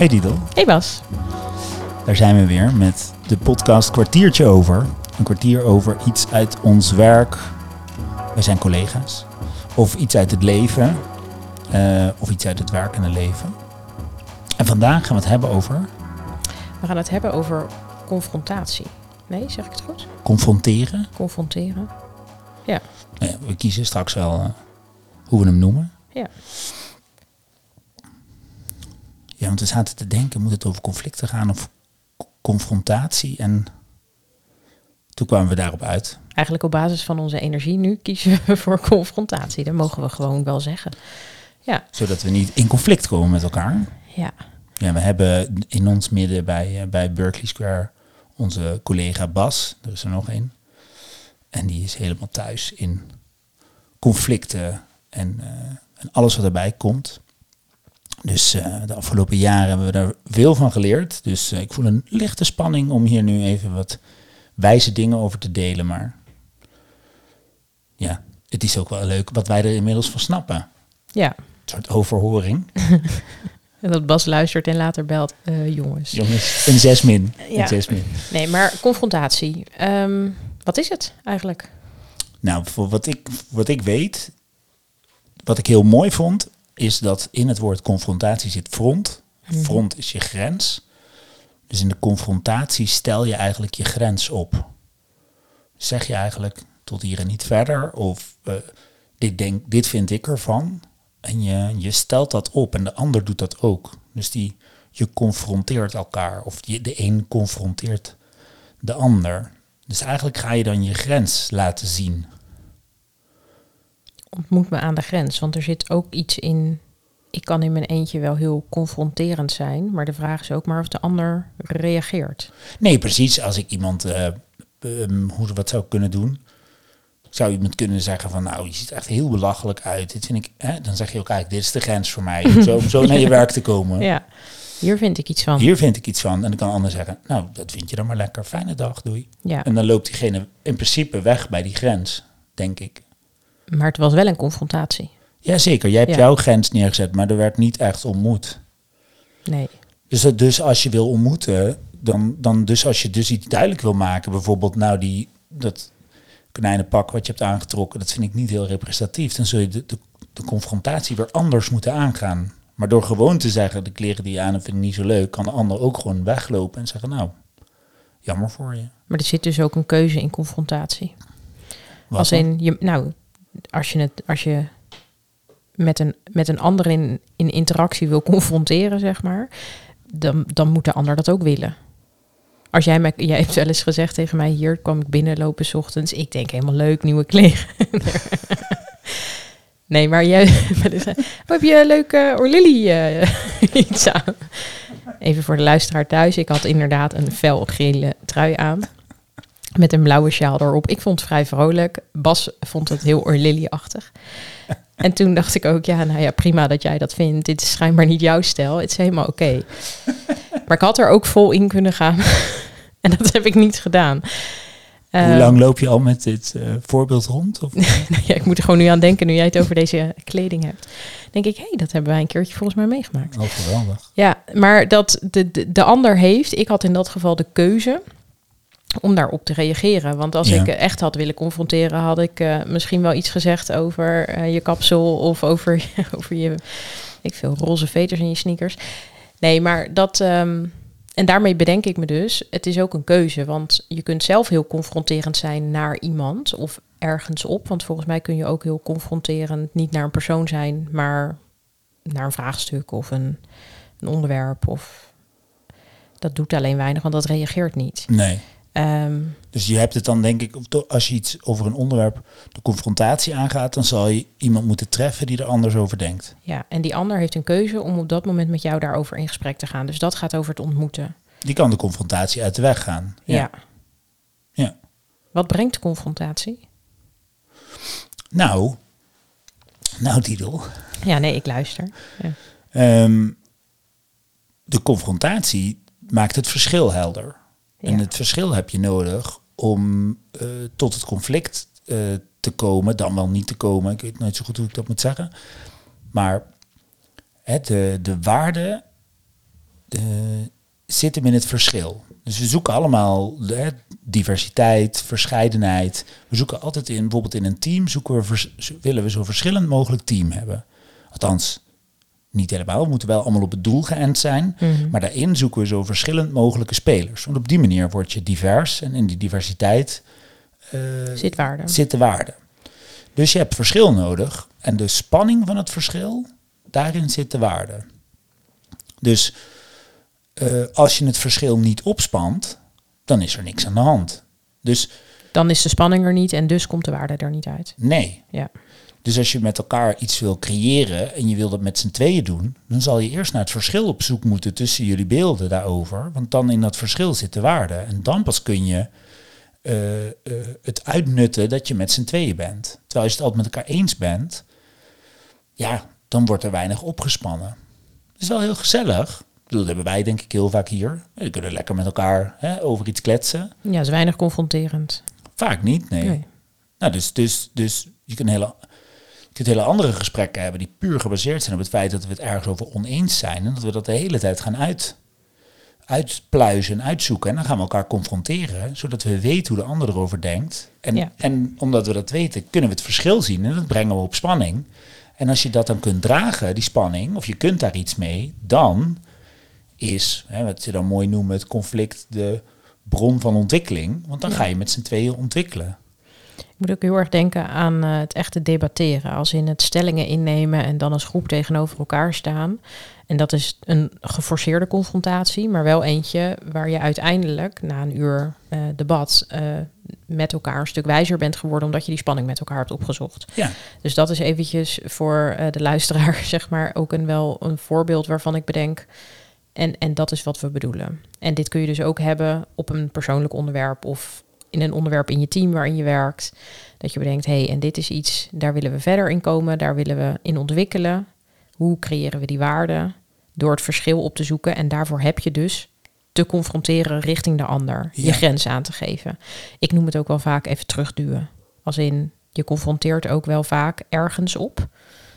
Hey Didel, Hey Bas. daar zijn we weer met de podcast Kwartiertje Over. Een kwartier over iets uit ons werk. Wij zijn collega's. Of iets uit het leven. eh, of iets uit het werkende leven. En vandaag gaan we het hebben over We gaan het hebben over confrontatie. Nee, zeg ik het goed? confronteren. Confronteren. Nou ja, we kiezen straks wel eh, hoe we hem noemen. Ja. Ja, want we zaten te denken, moet het over conflicten gaan of confrontatie? En toen kwamen we daarop uit. Eigenlijk op basis van onze energie nu kiezen we voor confrontatie. Dat mogen we gewoon wel zeggen. Ja, Zodat we niet in conflict komen met elkaar. ja. Ja, we hebben in ons midden bij, eh, bij Berkeley Square onze collega Bas. Er is er nog een. En die is helemaal thuis in conflicten en, eh, en alles wat erbij komt. Dus eh, de afgelopen jaren hebben we daar veel van geleerd. Dus eh, ik voel een lichte spanning om hier nu even wat wijze dingen over te delen. Maar ja, het is ook wel leuk wat wij er inmiddels van snappen. Ja, Een soort overhoring. dat Bas luistert en later belt. eh, jongens. Jongens, een zes min. Ja. Een zes min. Nee, maar confrontatie. Ehm, wat is het eigenlijk? Nou, voor wat ik, wat ik weet, wat ik heel mooi vond, is dat in het woord confrontatie zit front. Front is je grens. Dus in de confrontatie stel je eigenlijk je grens op. Zeg je eigenlijk tot hier en niet verder, of eh, dit, denk, dit vind ik ervan. En je, je stelt dat op en de ander doet dat ook. Dus die, je confronteert elkaar, of je, de een confronteert de ander. Dus eigenlijk ga je dan je grens laten zien. Ontmoet me aan de grens. Want er zit ook iets in. Ik kan in mijn eentje wel heel confronterend zijn. Maar de vraag is ook maar of de ander reageert. Nee, precies. Als ik iemand, eh, ehm, hoe wat zou kunnen doen? Zou iemand kunnen zeggen van, nou, je ziet er echt heel belachelijk uit. Dit vind ik, hè? Dan zeg je ook eigenlijk, dit is de grens voor mij. Om zo, zo naar je werk te komen. Ja, hier vind ik iets van. Hier vind ik iets van. En dan kan een ander zeggen, nou, dat vind je dan maar lekker. Fijne dag, doei. Ja, En dan loopt diegene in principe weg bij die grens, denk ik. Maar het was wel een confrontatie. Jazeker, jij hebt Ja. jouw grens neergezet, maar er werd niet echt ontmoet. Nee. Dus, dat- dus als je wil ontmoeten, dan, dan dus als je dus iets duidelijk wil maken, bijvoorbeeld nou die dat konijnenpak wat je hebt aangetrokken, dat vind ik niet heel representatief. Dan zul je de, de, de confrontatie weer anders moeten aangaan. Maar door gewoon te zeggen, de kleren die je aan hebt vind ik niet zo leuk, kan de ander ook gewoon weglopen en zeggen, nou, jammer voor je. Maar er zit dus ook een keuze in confrontatie. Wat als in, je, nou, als je, het, als je met, een, met een ander in, in interactie wil confronteren, zeg maar, dan, dan moet de ander dat ook willen. Als jij, mij, jij hebt wel eens gezegd tegen mij, hier kwam ik binnenlopen 's ochtends. Ik denk helemaal leuk, nieuwe kleren. nee, maar jij eh, oh, heb je een leuke Orlilly eh, iets aan? Even voor de luisteraar thuis. Ik had inderdaad een fel gele trui aan. Met een blauwe sjaal erop. Ik vond het vrij vrolijk. Bas vond het heel Orlilly-achtig. En toen dacht ik ook, ja, nou ja, prima dat jij dat vindt. Dit is schijnbaar niet jouw stijl. Het is helemaal oké. Maar ik had er ook vol in kunnen gaan. en dat heb ik niet gedaan. Hoe Eh, lang loop je al met dit eh, voorbeeld rond? Of? nou ja, ik moet er gewoon nu aan denken, nu jij het over deze kleding hebt. Denk ik, hé, hey, dat hebben wij een keertje volgens mij meegemaakt. Oh, geweldig. Ja, maar dat de, de, de ander heeft, ik had in dat geval de keuze om daarop te reageren. Want als Ja. ik echt had willen confronteren, had ik eh, misschien wel iets gezegd over eh, je kapsel of over, over je, ik veel, roze veters in je sneakers. Nee, maar dat, ehm, en daarmee bedenk ik me dus, het is ook een keuze. Want je kunt zelf heel confronterend zijn naar iemand of ergens op. Want volgens mij kun je ook heel confronterend niet naar een persoon zijn, maar naar een vraagstuk of een, een onderwerp. Of dat doet alleen weinig, want dat reageert niet. Nee. Ehm, Dus je hebt het dan denk ik, als je iets over een onderwerp de confrontatie aangaat, dan zal je iemand moeten treffen die er anders over denkt. ja, en die ander heeft een keuze om op dat moment met jou daarover in gesprek te gaan. Dus dat gaat over het ontmoeten. Die kan de confrontatie uit de weg gaan. Ja. Ja. Wat brengt confrontatie? Nou, nou Didel, Ja, nee, ik luister. Ja. Ehm, de confrontatie maakt het verschil helder. En het verschil heb je nodig om eh, tot het conflict eh, te komen, dan wel niet te komen. Ik weet nooit zo goed hoe ik dat moet zeggen. Maar hè, de, de waarde eh, zit hem in het verschil. Dus we zoeken allemaal hè, diversiteit, verscheidenheid. We zoeken altijd in, bijvoorbeeld in een team, zoeken we vers- willen we zo verschillend mogelijk team hebben. Althans, niet helemaal. We moeten wel allemaal op het doel geënt zijn. Mhm. Maar daarin zoeken we zo verschillend mogelijke spelers. Want op die manier word je divers. En in die diversiteit eh, Zit waarde. zit de waarde. Dus je hebt verschil nodig. En de spanning van het verschil, daarin zit de waarde. Dus eh, als je het verschil niet opspant, dan is er niks aan de hand. Dus Dan is de spanning er niet en dus komt de waarde er niet uit. nee. Ja. Dus als je met elkaar iets wil creëren en je wil dat met z'n tweeën doen, dan zal je eerst naar het verschil op zoek moeten tussen jullie beelden daarover. Want dan in dat verschil zit de waarde. En dan pas kun je eh, eh, het uitnutten dat je met z'n tweeën bent. Terwijl als je het altijd met elkaar eens bent, ja, dan wordt er weinig opgespannen. Het is wel heel gezellig. Dat hebben wij denk ik heel vaak hier. We kunnen lekker met elkaar hè, over iets kletsen. Ja, is weinig confronterend. Vaak niet, nee. Nee. Nou, dus, dus, dus je kunt hele, je kunt hele andere gesprekken hebben die puur gebaseerd zijn op het feit dat we het ergens over oneens zijn. En dat we dat de hele tijd gaan uit, uitpluizen en uitzoeken. En dan gaan we elkaar confronteren, zodat we weten hoe de ander erover denkt. En, Ja. en omdat we dat weten, kunnen we het verschil zien en dat brengen we op spanning. En als je dat dan kunt dragen, die spanning, of je kunt daar iets mee, dan is, hè, wat ze dan mooi noemen, het conflict de bron van ontwikkeling. Want dan ga je met z'n tweeën ontwikkelen. Ik moet ook heel erg denken aan eh, het echte debatteren. Als in het stellingen innemen en dan als groep tegenover elkaar staan. En dat is een geforceerde confrontatie, maar wel eentje waar je uiteindelijk na een uur eh, debat eh, met elkaar een stuk wijzer bent geworden, omdat je die spanning met elkaar hebt opgezocht. Ja, Dus dat is eventjes voor de luisteraar, zeg maar, ook een, wel een voorbeeld waarvan ik bedenk. En, en dat is wat we bedoelen. En dit kun je dus ook hebben op een persoonlijk onderwerp of in een onderwerp in je team waarin je werkt. Dat je bedenkt, hé, hey, en dit is iets, daar willen we verder in komen, daar willen we in ontwikkelen. Hoe creëren we die waarde? Door het verschil op te zoeken. En daarvoor heb je dus te confronteren richting de ander. Je grens aan te geven. Ik noem het ook wel vaak even terugduwen. Als in, je confronteert ook wel vaak ergens op.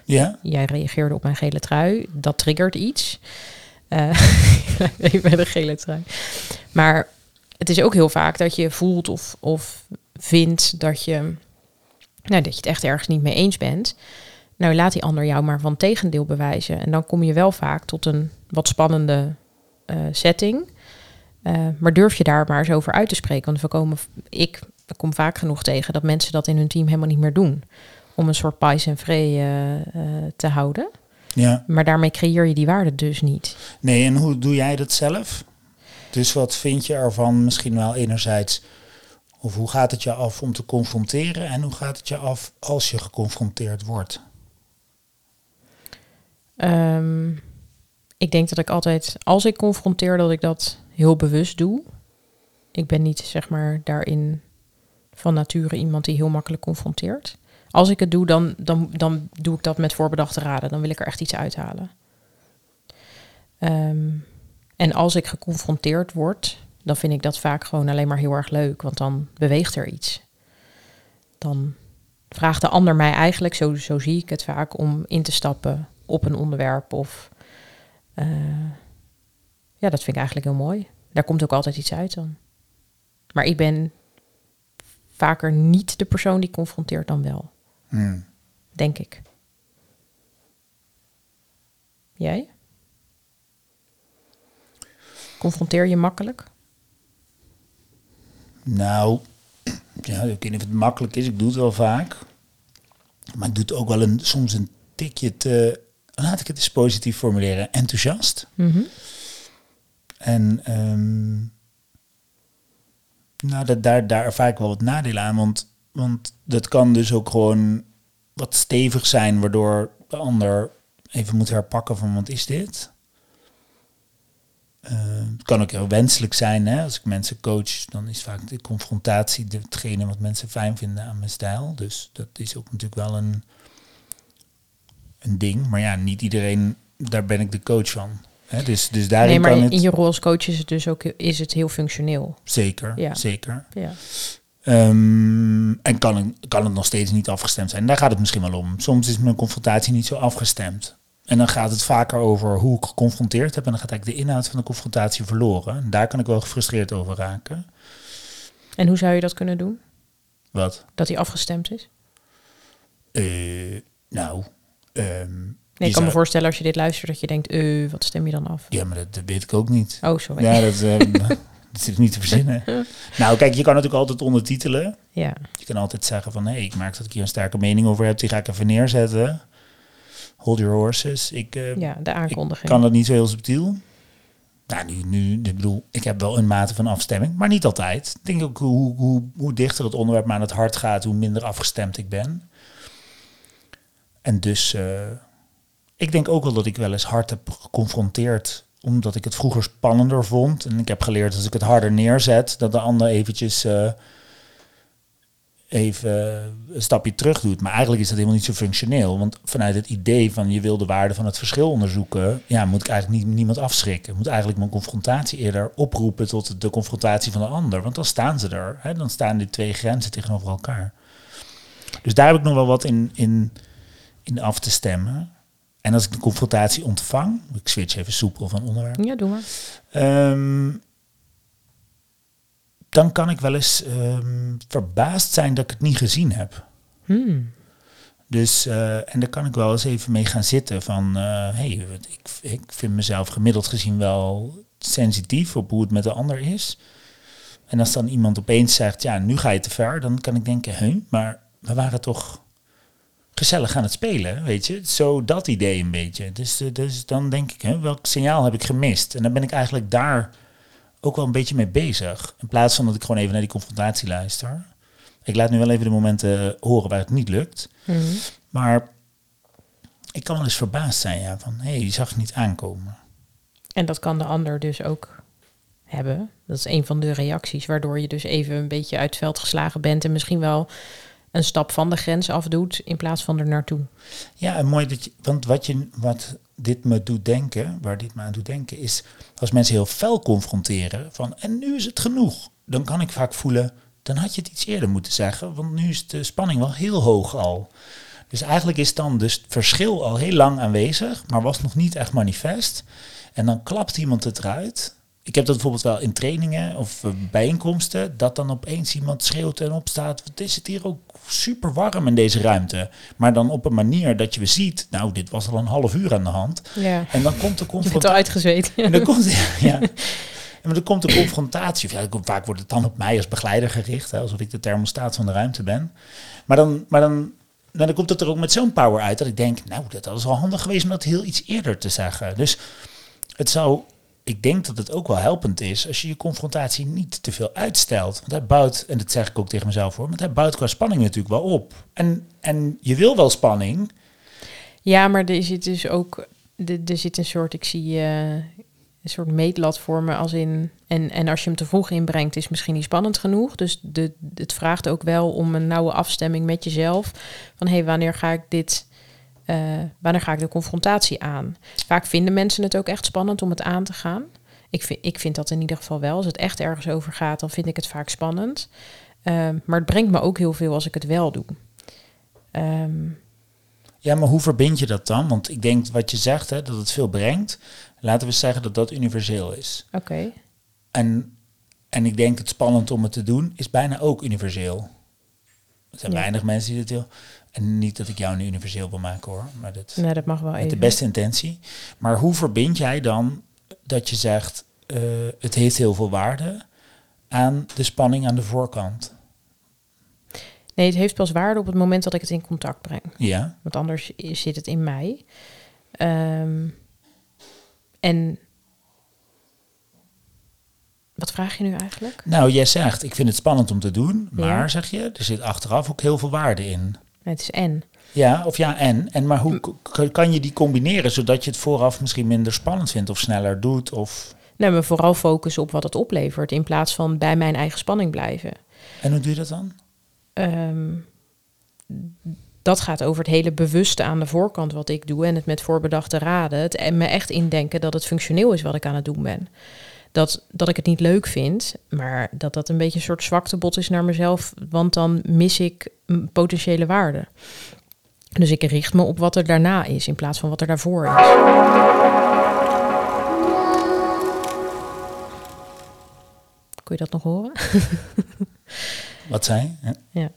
ja, Jij reageerde op mijn gele trui. Dat triggert iets. Eh, even bij de gele trui. Maar het is ook heel vaak dat je voelt of, of vindt dat je, nou, dat je het echt ergens niet mee eens bent. Nou, laat die ander jou maar van tegendeel bewijzen. En dan kom je wel vaak tot een wat spannende eh, setting. Eh, maar durf je daar maar eens over uit te spreken? Want we komen, ik kom vaak genoeg tegen dat mensen dat in hun team helemaal niet meer doen. Om een soort pais en vree eh, te houden. ja. Maar daarmee creëer je die waarde dus niet. Nee, en hoe doe jij dat zelf? Dus wat vind je ervan misschien wel enerzijds... Of hoe gaat het je af om te confronteren? En hoe gaat het je af als je geconfronteerd wordt? Ehm, ik denk dat ik altijd, als ik confronteer, dat ik dat heel bewust doe. Ik ben niet, zeg maar, daarin van nature iemand die heel makkelijk confronteert. Als ik het doe, dan, dan, dan doe ik dat met voorbedachte raden. Dan wil ik er echt iets uithalen. Ehm, en als ik geconfronteerd word, dan vind ik dat vaak gewoon alleen maar heel erg leuk. Want dan beweegt er iets. Dan vraagt de ander mij eigenlijk, zo, zo zie ik het vaak, om in te stappen op een onderwerp. Of eh, ja, dat vind ik eigenlijk heel mooi. Daar komt ook altijd iets uit dan. Maar ik ben vaker niet de persoon die confronteert dan wel, Hmm. denk ik. Jij? Confronteer je makkelijk? Nou, ja, ik weet niet of het makkelijk is. Ik doe het wel vaak. Maar ik doe het ook wel een, soms een tikje te... Laat ik het eens positief formuleren. Enthousiast. Mhm. En ehm, nou, dat, daar, daar ervaar ik wel wat nadelen aan. Want, want dat kan dus ook gewoon wat stevig zijn, waardoor de ander even moet herpakken van wat is dit? Eh, het kan ook heel wenselijk zijn. Hè? Als ik mensen coach, dan is vaak de confrontatie hetgene wat mensen fijn vinden aan mijn stijl. Dus dat is ook natuurlijk wel een, een ding. Maar ja, niet iedereen, daar ben ik de coach van. Hè? Dus, dus daarin Nee, maar kan in, het... je rol als coach is het dus ook is het heel functioneel. Zeker, Ja. zeker. Ja. Ehm, en kan, kan het nog steeds niet afgestemd zijn. Daar gaat het misschien wel om. Soms is mijn confrontatie niet zo afgestemd. En dan gaat het vaker over hoe ik geconfronteerd heb. En dan gaat eigenlijk de inhoud van de confrontatie verloren. En daar kan ik wel gefrustreerd over raken. En hoe zou je dat kunnen doen? Wat? Dat hij afgestemd is? Uh, nou. Um, nee, ik kan me voorstellen als je dit luistert dat je denkt, uh, wat stem je dan af? Ja, maar dat, dat weet ik ook niet. Oh, sorry. Ja, dat, um, dat zit niet te verzinnen. nou, kijk, je kan natuurlijk altijd ondertitelen. Ja. Je kan altijd zeggen van, hé, hey, ik merk dat ik hier een sterke mening over heb. Die ga ik even neerzetten. Hold your horses. Ik, uh, ja, de aankondiging. Ik kan dat niet zo heel subtiel. Nou, nu, nu, ik bedoel, ik heb wel een mate van afstemming, maar niet altijd. Ik denk ook hoe, hoe, hoe dichter het onderwerp me aan het hart gaat, hoe minder afgestemd ik ben. En dus, uh, ik denk ook wel dat ik wel eens hard heb geconfronteerd, omdat ik het vroeger spannender vond. En ik heb geleerd dat als ik het harder neerzet, dat de ander eventjes uh, even een stapje terug doet. Maar eigenlijk is dat helemaal niet zo functioneel. Want vanuit het idee van je wil de waarde van het verschil onderzoeken, ja, moet ik eigenlijk niet, niemand afschrikken. Ik moet eigenlijk mijn confrontatie eerder oproepen tot de confrontatie van de ander. Want dan staan ze er. Hè? Dan staan die twee grenzen tegenover elkaar. Dus daar heb ik nog wel wat in, in, in af te stemmen. En als ik de confrontatie ontvang, ik switch even soepel van onderwerp. Ja, doe maar. Um, dan kan ik wel eens um, verbaasd zijn dat ik het niet gezien heb. Hmm. Dus, uh, en daar kan ik wel eens even mee gaan zitten van, uh, hey, ik, ik vind mezelf gemiddeld gezien wel sensitief op hoe het met de ander is. En als dan iemand opeens zegt, ja, nu ga je te ver, dan kan ik denken, hé, maar we waren toch gezellig aan het spelen, weet je. Zo dat idee een beetje. Dus, uh, dus dan denk ik, hè, welk signaal heb ik gemist? En dan ben ik eigenlijk daar ook wel een beetje mee bezig. In plaats van dat ik gewoon even naar die confrontatie luister. Ik laat nu wel even de momenten horen waar het niet lukt. Mhm. Maar ik kan wel eens verbaasd zijn, ja, van hé, hey, die zag ik niet aankomen. En dat kan de ander dus ook hebben. Dat is een van de reacties, waardoor je dus even een beetje uit het veld geslagen bent en misschien wel een stap van de grens afdoet in plaats van er naartoe. Ja, en mooi dat je, want wat, je, wat dit me doet denken, waar dit me aan doet denken, is als mensen heel fel confronteren van en nu is het genoeg, dan kan ik vaak voelen, dan had je het iets eerder moeten zeggen, want nu is de spanning wel heel hoog al. Dus eigenlijk is dan dus het verschil al heel lang aanwezig, maar was nog niet echt manifest. En dan klapt iemand het eruit ik heb dat bijvoorbeeld wel in trainingen of bijeenkomsten, dat dan opeens iemand schreeuwt en opstaat. Wat is het hier ook super warm in deze ruimte? Maar dan op een manier dat je ziet, nou, dit was al een half uur aan de hand. Ja. En dan komt de confrontatie. Je al uitgezweet. En dan komt, ja. En dan komt de confrontatie. Ja, vaak wordt het dan op mij als begeleider gericht, hè, alsof ik de thermostaat van de ruimte ben. Maar dan, maar dan, nou, dan komt het er ook met zo'n power uit dat ik denk, nou, dat was wel handig geweest om dat heel iets eerder te zeggen. Dus het zou ik denk dat het ook wel helpend is als je je confrontatie niet te veel uitstelt. Want hij bouwt, en dat zeg ik ook tegen mezelf hoor, want hij bouwt qua spanning natuurlijk wel op. En, en je wil wel spanning. Ja, maar er zit dus ook, er, zit een soort, ik zie uh, een soort meetlat voor me als in, en, en als je hem te vroeg inbrengt is misschien niet spannend genoeg. Dus de, het vraagt ook wel om een nauwe afstemming met jezelf. Van hé, hey, wanneer ga ik dit uh, wanneer ga ik de confrontatie aan? Vaak vinden mensen het ook echt spannend om het aan te gaan. Ik vind, ik vind dat in ieder geval wel. Als het echt ergens over gaat, dan vind ik het vaak spannend. Um, maar het brengt me ook heel veel als ik het wel doe. Um, ja, maar hoe verbind je dat dan? Want ik denk wat je zegt, hè, dat het veel brengt. Laten we zeggen dat dat universeel is. Oké. Okay. En, en ik denk het spannend om het te doen is bijna ook universeel. Er zijn ja. weinig mensen die het heel. En niet dat ik jou nu universeel wil maken hoor, maar dat, nee, dat mag wel met even. de beste intentie. Maar hoe verbind jij dan dat je zegt, uh, het heeft heel veel waarde aan de spanning aan de voorkant? Nee, het heeft pas waarde op het moment dat ik het in contact breng. Ja. Want anders zit het in mij. Um, en wat vraag je nu eigenlijk? Nou, jij zegt, ik vind het spannend om te doen, maar ja. zeg je, er zit achteraf ook heel veel waarde in. Het is en. Ja, of ja, en. En maar hoe kan je die combineren zodat je het vooraf misschien minder spannend vindt of sneller doet? Of... Nee, maar vooral focussen op wat het oplevert in plaats van bij mijn eigen spanning blijven. En hoe doe je dat dan? Um, dat gaat over het hele bewuste aan de voorkant wat ik doe en het met voorbedachte raden. Het en me echt indenken dat het functioneel is wat ik aan het doen ben. Dat, dat ik het niet leuk vind, maar dat dat een beetje een soort zwaktebod is naar mezelf, want dan mis ik potentiële waarde. Dus ik richt me op wat er daarna is in plaats van wat er daarvoor is. Kun je dat nog horen? Wat zei je? Ja.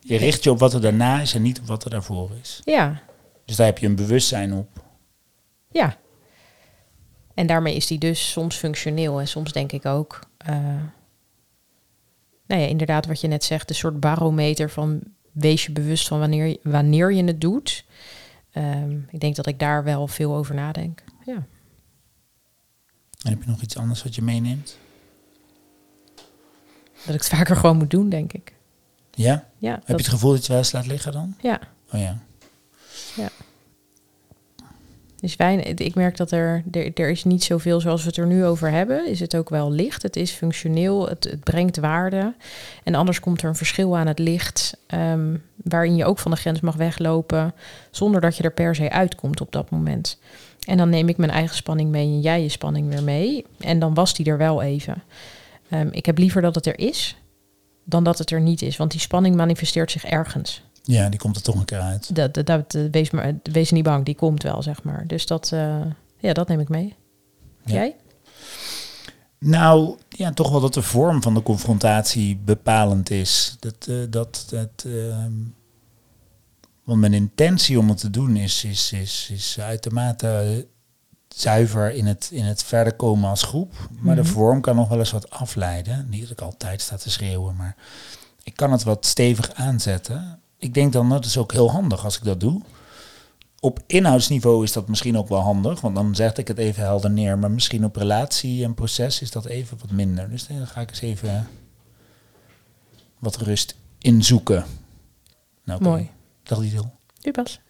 Je richt je op wat er daarna is en niet op wat er daarvoor is. Ja, Dus daar heb je een bewustzijn op. ja. En daarmee is die dus soms functioneel en soms denk ik ook, eh, nou ja, inderdaad wat je net zegt, een soort barometer van wees je bewust van wanneer, je- wanneer je het doet. Ehm, ik denk dat ik daar wel veel over nadenk. Ja. En heb je nog iets anders wat je meeneemt? Dat ik het vaker gewoon moet doen, denk ik. Ja? Ja, Heb dat- je het gevoel dat je wel eens laat liggen dan? ja. Oh ja. Dus weinig, ik merk dat er, er, er is niet zoveel zoals we het er nu over hebben. Is het ook wel licht, het is functioneel, het, het brengt waarde. En anders komt er een verschil aan het licht, ehm, waarin je ook van de grens mag weglopen, zonder dat je er per se uitkomt op dat moment. En dan neem ik mijn eigen spanning mee en jij je spanning weer mee. En dan was die er wel even. Ehm, ik heb liever dat het er is, dan dat het er niet is. Want die spanning manifesteert zich ergens. Ja, die komt er toch een keer uit. Dat, dat, dat, eh, wees, maar, wees niet bang, die komt wel, zeg maar. Dus dat, eh, ja, dat neem ik mee. Ja. Jij? Nou, ja, toch wel dat de vorm van de confrontatie bepalend is. Dat, eh, dat, dat, ehm, want mijn intentie om het te doen is, is, is, is uitermate zuiver in het, in het verder komen als groep. Maar de Mhm. vorm kan nog wel eens wat afleiden. Niet dat ik altijd sta te schreeuwen, maar ik kan het wat stevig aanzetten. Ik denk dan, dat is ook heel handig als ik dat doe. Op inhoudsniveau is dat misschien ook wel handig, want dan zet ik het even helder neer. Maar misschien op relatie en proces is dat even wat minder. Dus dan ga ik eens even wat rust inzoeken. Nou. Mooi. Dag Liesel. U pas.